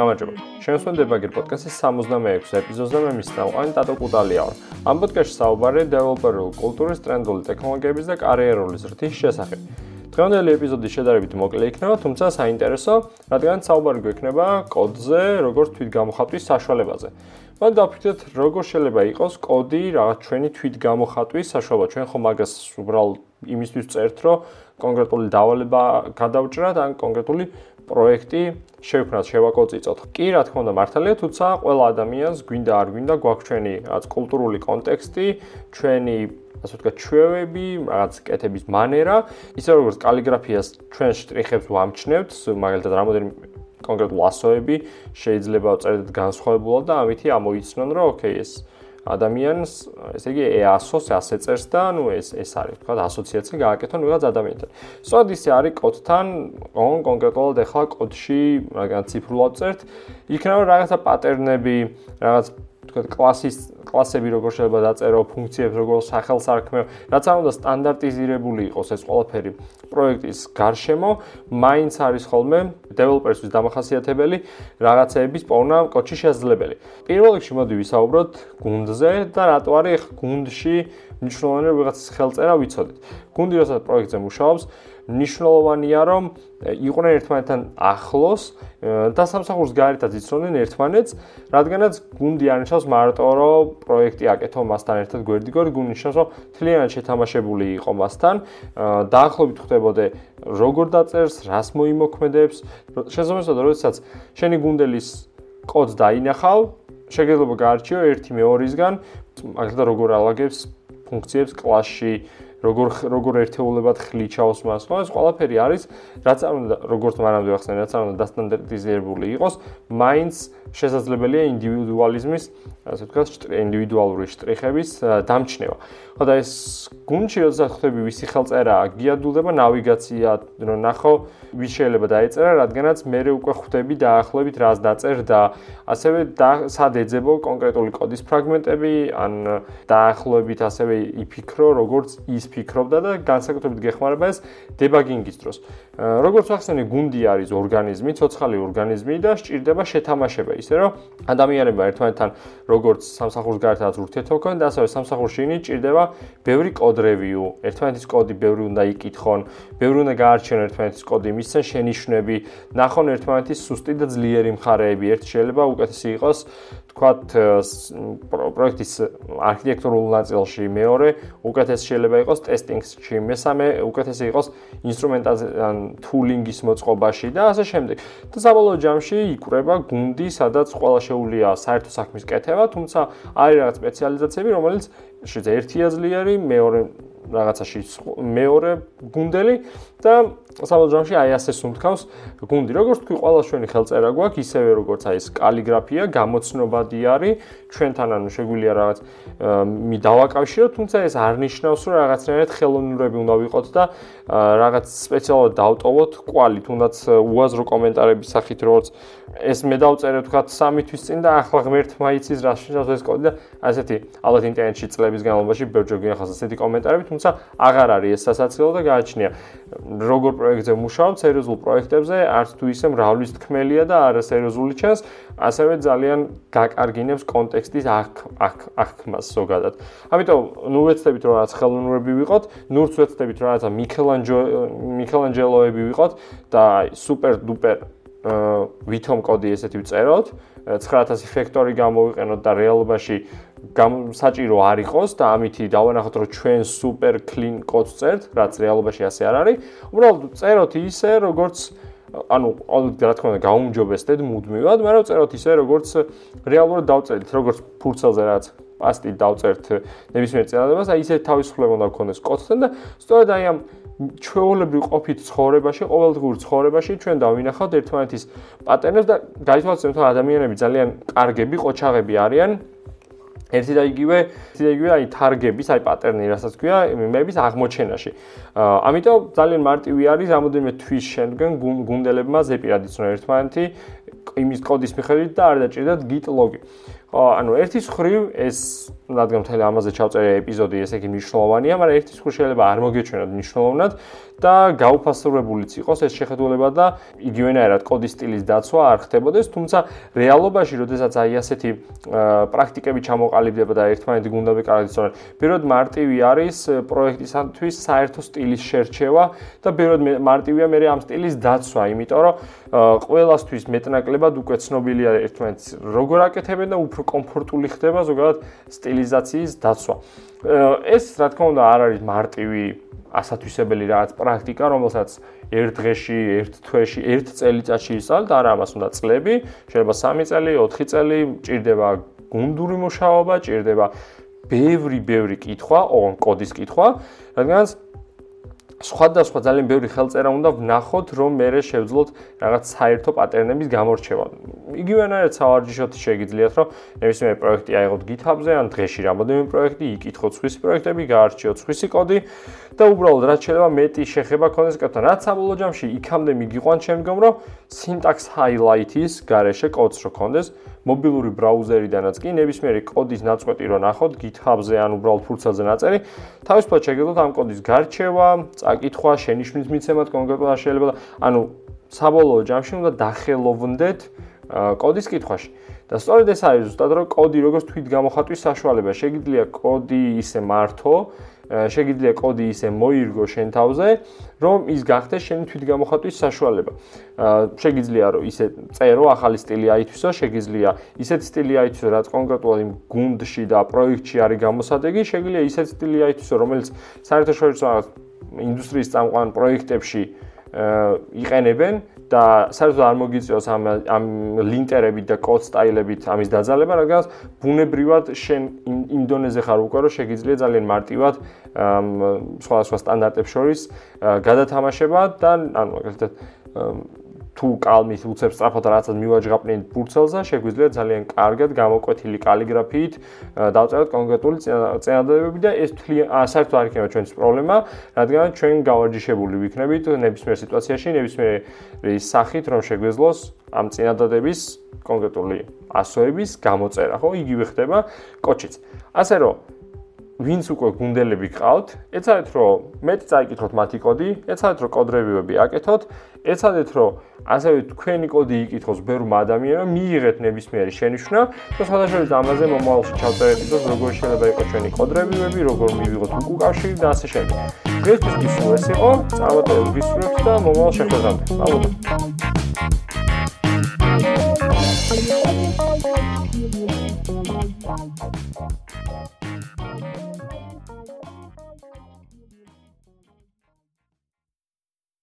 გამარჯობა. შენსვენ დებაგერ პოდკასტის 66 ეპიზოდზე მე მისწავალი ტატო კუდალია ვარ. ამ პოდკასტში საუბარია დეველოპერულ კულტურის, ტრენდული ტექნოლოგიების და კარიერული ზრდის შესახებ. დღევანდელი ეპიზოდი შედარებით მოკლე იქნება, თუმცა საინტერესო, რადგან საუბარი გვექნება კოდზე, როგორც თვითგამოხატვის საშუალებაზე. მან დაფიქრეთ, როგორ შეიძლება იყოს კოდი რაღაც ჩვენი თვითგამოხატვის საშუალება. ჩვენ ხომ მაგას უბრალოდ იმისთვის წერთ, რომ კონკრეტული დავალება გადავჭრათ ან კონკრეტული პროექტი შევქმნათ, შევაკოწიწოთ. კი, რა თქმა უნდა, მართალია, თუმცა ყველა ადამიანს გვინდა არ გვინდა გვაქვს ჩვენი რაც კულტურული კონტექსტი, ჩვენი ასე ვთქვათ, ჩვევები, რაღაც კეთების მანერა, ისე როგორც კალიგრაფიას ჩვენ შტრიხებს ვამჩნევთ, მაგალითად, რამოდენიმე კონკრეტულ ასოები შეიძლება წერდეთ განსხვავებულად და ამითი ამოიცნონ, რომ ოკეი, ეს ადამიანს, ესე იგი EASO-ს ასე წერს და ნუ ეს ეს არის თქვა ასოციაცია გააკეთონ ვიღაც ადამიანთან. სწორედ ისე არის კოდთან, on კონკრეტულად ახლა კოდში რაღაც ციფრულად წერთ, იქნება რაღაცა პატერნები, რაღაც თქვა კლასის კლასები როგორ შეიძლება დაწერო, ფუნქციებს როგორ სახელს არქმევ, რაც არ უნდა სტანდარტიზირებული იყოს ეს ყველაფერი პროექტის გარშემო, მაინც არის ხოლმე დეველოპერსის დამახასიათებელი რაღაცეების პოვნა კოდში შესაძლებელი. პირველ რიგში მოდი ვისაუბროთ გუნდზე და რატო არის გუნდში მნიშვნელოვანი რაღაცის ხელწერა ვიცოდეთ. გუნდი რასაც პროექტზე მუშაობს, ნიშნულოვანია რომ იყვნენ ერთმანეთთან ახლოს და სამსახურს გარეთაც იცოდნენ ერთმანეთს, რადგანაც გუნდი არნიშნავს მარტო რომ პროექტი აკეთო მასთან ერთად გვერდიგორ, გუნდი ნიშნავს რომ თლიანად შეთამაშებული იყო მასთან, დაახლოებით ხვდებოდე როგორ დაწერს, რას მოიმოქმედებს, შესაბამისად როდესაც შენი გუნდელის კოდს დაინახავ, შეგეძლო გაარჩიო ერთი მეორისგან, მაგალითად როგორ ალაგებს ფუნქციებს კლასში როგორ როგორ ერთეულებად ხლიჩავს მას. ხო ეს ყველაფერი არის რაც არ უნდა როგორც მანამდე ახსენე რაც არ უნდა დასტანდარტიზირებული იყოს მაინც შესაძლებელია ინდივიდუალიზმის ასე ვთქვათ ინდივიდუალური შტრიხების დამჩნევა. ხო და ეს გუნჩი როდესაც ხვდები ვისი ხელწერა გიადულდება ნავიგაცია რომ ნახო ვის შეიძლება დაეწერა რადგანაც მე უკვე ხვდები დაახლოებით რას დაწერ და ასევე სად ეძებო კონკრეტული კოდის ფრაგმენტები ან დაახლოებით ასევე იფიქრო როგორც ის ფიქრობდა და განსაკუთრებით გეხმარება ეს დებაგინგის დროს. როგორც ახსენე, გუნდი არის ორგანიზმი, ცოცხალი ორგანიზმი და სჭირდება შეთამაშება, ისე რომ ადამიანებმა ერთმანეთთან როგორც სამსახურს გარეთაც ურთიერთობა და ასევე სამსახურში ინი სჭირდება ბევრი კოდ რევიუ, ერთმანეთის კოდი ბევრი უნდა იკითხონ, ბევრი უნდა გაარჩიონ ერთმანეთის კოდი, მისცენ შენიშვნები, ნახონ ერთმანეთის სუსტი და ძლიერი მხარეები, ერთ შეიძლება უკეთესი იყოს თქვათ პროექტის არქიტექტურულ ნაწილში მეორე უკეთეს შეიძლება იყოს ტესტინგში მესამე უკეთესი იყოს ინსტრუმენტაზია ან თულინგის მოწყობაში და ასე შემდეგ. და საბოლოო ჯამში იკვრება გუნდი სადაც ყველა შეუულია საერთო საქმის კეთება თუმცა არის რაღაც სპეციალიზაციები რომელიც შეიძლება ერთია ძლიერი მეორე რაღაცაში მეორე გუნდელი და საბოლოოში აი ასე სუნთქავს გუნდი. როგორც თქვი, ყველა ჩვენი ხელწერა გვაქვს, ისევე როგორც აი ეს კალიგრაფია, გამოცნობადი არის, ჩვენთან ანუ შეგვიძლია რაღაც მი დავაკავშიროთ, თუმცა ეს არ ნიშნავს, რომ რაღაცნაირად ხელოვნურები უნდა ვიყოთ და რაღაც სპეციალურად დავტოვოთ კვალი, თუნდაც უაზრო კომენტარების სახით, როგორც ეს მე დავწერე თქვა 3 თვის წინ და ახლა ღმერთმა იცის რა შეიძლება ეს კოდი და ასეთი ალბათ ინტერნეტში წლების განმავლობაში ბევრი გინახავს ასეთი კომენტარები, თუმცა აღარ არის ეს სასაცილო და გააჩნია როგორ პროექტზე მუშაობ, სერიოზულ პროექტებზე, არც თუ ისე მრავლის თქმელია და არა სერიოზული ჩანს, ასევე ძალიან გაკარგინებს კონტექსტის აქ აქ აქ მას ზოგადად. ამიტომ ნუ ვეცდებით რომ რაც ხელოვნურები ვიყოთ, ნურც ვეცდებით რომ მიქელანჯო მიქელანჯელოები ვიყოთ და სუპერ დუპერ ვითომ კოდი ესეთი ვწეროთ, 9000 ფაქტორი გამოვიყენოთ და რეალობაში საჭირო არ იყოს და ამითი დავანახოთ რომ ჩვენ სუპერ კლინ კოდს წერთ, რაც რეალობაში ასე არ არის. უბრალოდ წეროთ ისე, როგორც ანუ რა თქმა უნდა გაუმჯობესდეთ მუდმივად, მაგრამ წეროთ ისე, როგორც რეალურად დავწერთ, როგორც ფურცელზე რაც პასტით დავწერთ ნებისმიერ წერილებას, აი ისე თავისუფლება უნდა გქონდეს კოდთან და სწორედ აი ამ ჩვეულებრივ ყოფით ცხოვრებაში, ყოველდღიურ ცხოვრებაში ჩვენ დავინახავთ ერთმანეთის პატერნებს და გაიცვალეთ რომ ადამიანები ძალიან კარგები, ყოჩაღები არიან. ერთი და იგივე, ერთი და იგივე აი თარგების, აი პატერნი, რასაც ქვია, მემების აღმოჩენაში. ამიტომ ძალიან მარტივი არის რამოდენიმე თვის შემდგენ გუნდელებმა ზეპირად იცნო ერთმანეთი იმის კოდის მიხედვით და არ დაჭირდათ git log. ანუ ერთის ხრივ ეს რადგან მთელი ამაზე ჩავწერე ეპიზოდი, ესე იგი მნიშვნელოვანია, მაგრამ ერთის ხრივ შეიძლება არ მოგეჩვენოთ მნიშვნელოვნად და გაუფასურებულიც იყოს ეს შეხედულება და იგივენაირად კოდის სტილის დაცვა არ ხდებოდეს, თუმცა რეალობაში, როდესაც აი ასეთი პრაქტიკები ჩამოყალიბდება და ერთმანეთი გუნდა ვეკარგეთ, სწორედ პირველად მარტივი არის პროექტისათვის საერთო სტილის შერჩევა და პირველად მარტივია მე ამ სტილის დაცვა, იმიტომ რომ ყველასთვის მეტნაკლებად უკვე ცნობილია ერთმანეთს როგორ აკეთებენ და უფრო კომფორტული ხდება ზოგადად სტილიზაციის დაცვა. ეს რა თქმა უნდა არ არის მარტივი ასათვისებელი რაღაც პრაქტიკა, რომელსაც ერთ დღეში, ერთ თვეში, ერთ წელიწადში ისწავლეთ, არა ამას უნდა წლები, შეიძლება 3 წელი, 4 წელი, ჭირდება გუნდური მუშაობა, ჭირდება ბევრი, ბევრი კითხვა, ოღონ კოდის კითხვა, რადგანაც სხვადასხვა ძალიან ბევრი ხელწერა უნდა ვნახოთ, რომ მე შევძლოთ რაღაც საერთო პატერნების გამორჩევა. იგივენაირად სავარჯიშოდ შეგიძლიათ, რომ ნებისმიერ პროექტი აიღოთ GitHub-ზე, ან დღეში რამოდენიმე პროექტი, იკითხოთ სხვისი პროექტები, გაარჩიოთ სხვისი კოდი და უბრალოდ რაც შეიძლება მეტი შეხება ქონდეს კოდთან. რაც საბოლოო ჯამში იქამდე მიგიყვან შემდგომ, რომ syntax highlight-ის გარეშე კოდს რო ქონდეს, მობილური ბრაუზერიდანაც კი ნებისმიერი კოდის ნაწყვეტი რო ნახოთ GitHub-ზე ან უბრალოდ ფურცელზე ნაწერი, თავისუფლად შეგიძლიათ ამ კოდის გარჩევა, წაკითხვა, შენიშვნის მიცემად კონკრეტულად შეიძლება და ანუ საბოლოო ჯამში უნდა დახელოვნდეთ კოდის კითხვაში. და სწორედ ეს არის ზუსტად რომ კოდი როგორც თვით გამოხატვის საშუალება, შეიძლება კოდი ისე მართო, შეგიძლია კოდი ისე მოირგო შენ თავზე, რომ ის გახდეს შენი თვითგამოხატვის საშუალება. შეგიძლია რომ ისე წერო ახალი სტილი აითვისო, შეგიძლია ისეთ სტილი აითვისო, რაც კონკრეტულად იმ გუნდში და პროექტში არის გამოსადეგი, შეგიძლია ისეთ სტილი აითვისო, რომელიც საერთაშორისო ინდუსტრიის წამყვან პროექტებში იყენებენ და საერთოდ არ მოგიწევს ამ ამ ლინტერებით და კოდ სტაილებით ამის დაძალება, რადგან ბუნებრივად შენ იმ დონეზე ხარ უკვე რომ შეგიძლია ძალიან მარტივად სხვადასხვა სტანდარტებს შორის გადათამაშება და ანუ მაგალითად თუ კალმის უცებ სწრაფად რაღაცას მივაჯღაპნით ბურცელზე, შეგვიძლია ძალიან კარგად გამოკვეთილი კალიგრაფიით დავწეროთ კონკრეტული წინადადებები და ეს საერთოდ არ იქნება ჩვენთვის პრობლემა, რადგან ჩვენ გავარჯიშებული ვიქნებით ნებისმიერ სიტუაციაში, ნებისმიერი სახით, რომ შეგვეძლოს ამ წინადადების კონკრეტული ასოების გამოწერა, ხო? იგივე ხდება კოჩიც. ასე რომ ვინც უკვე გუნდელები გყავთ, ეცადეთ რომ მეტი წაიკითხოთ მათი კოდი, ეცადეთ რომ კოდრევიები აკეთოთ, ეცადეთ რომ ასევე თქვენი კოდი იკითხოს ბევრმა ადამიანმა, მიიღეთ ნებისმიერი შენიშვნა და სხვადასხვა ამაზე მომავალში ჩავწერეთ ის როგორ შეიძლება იყოს ჩვენი კოდრევიები, როგორ მივიღოთ უკავშირი და ასე შემდეგ. დღესთვის ის ეს იყო, წარმატებულ გისურვებთ და მომავალ შეხვედრამდე. მადლობა.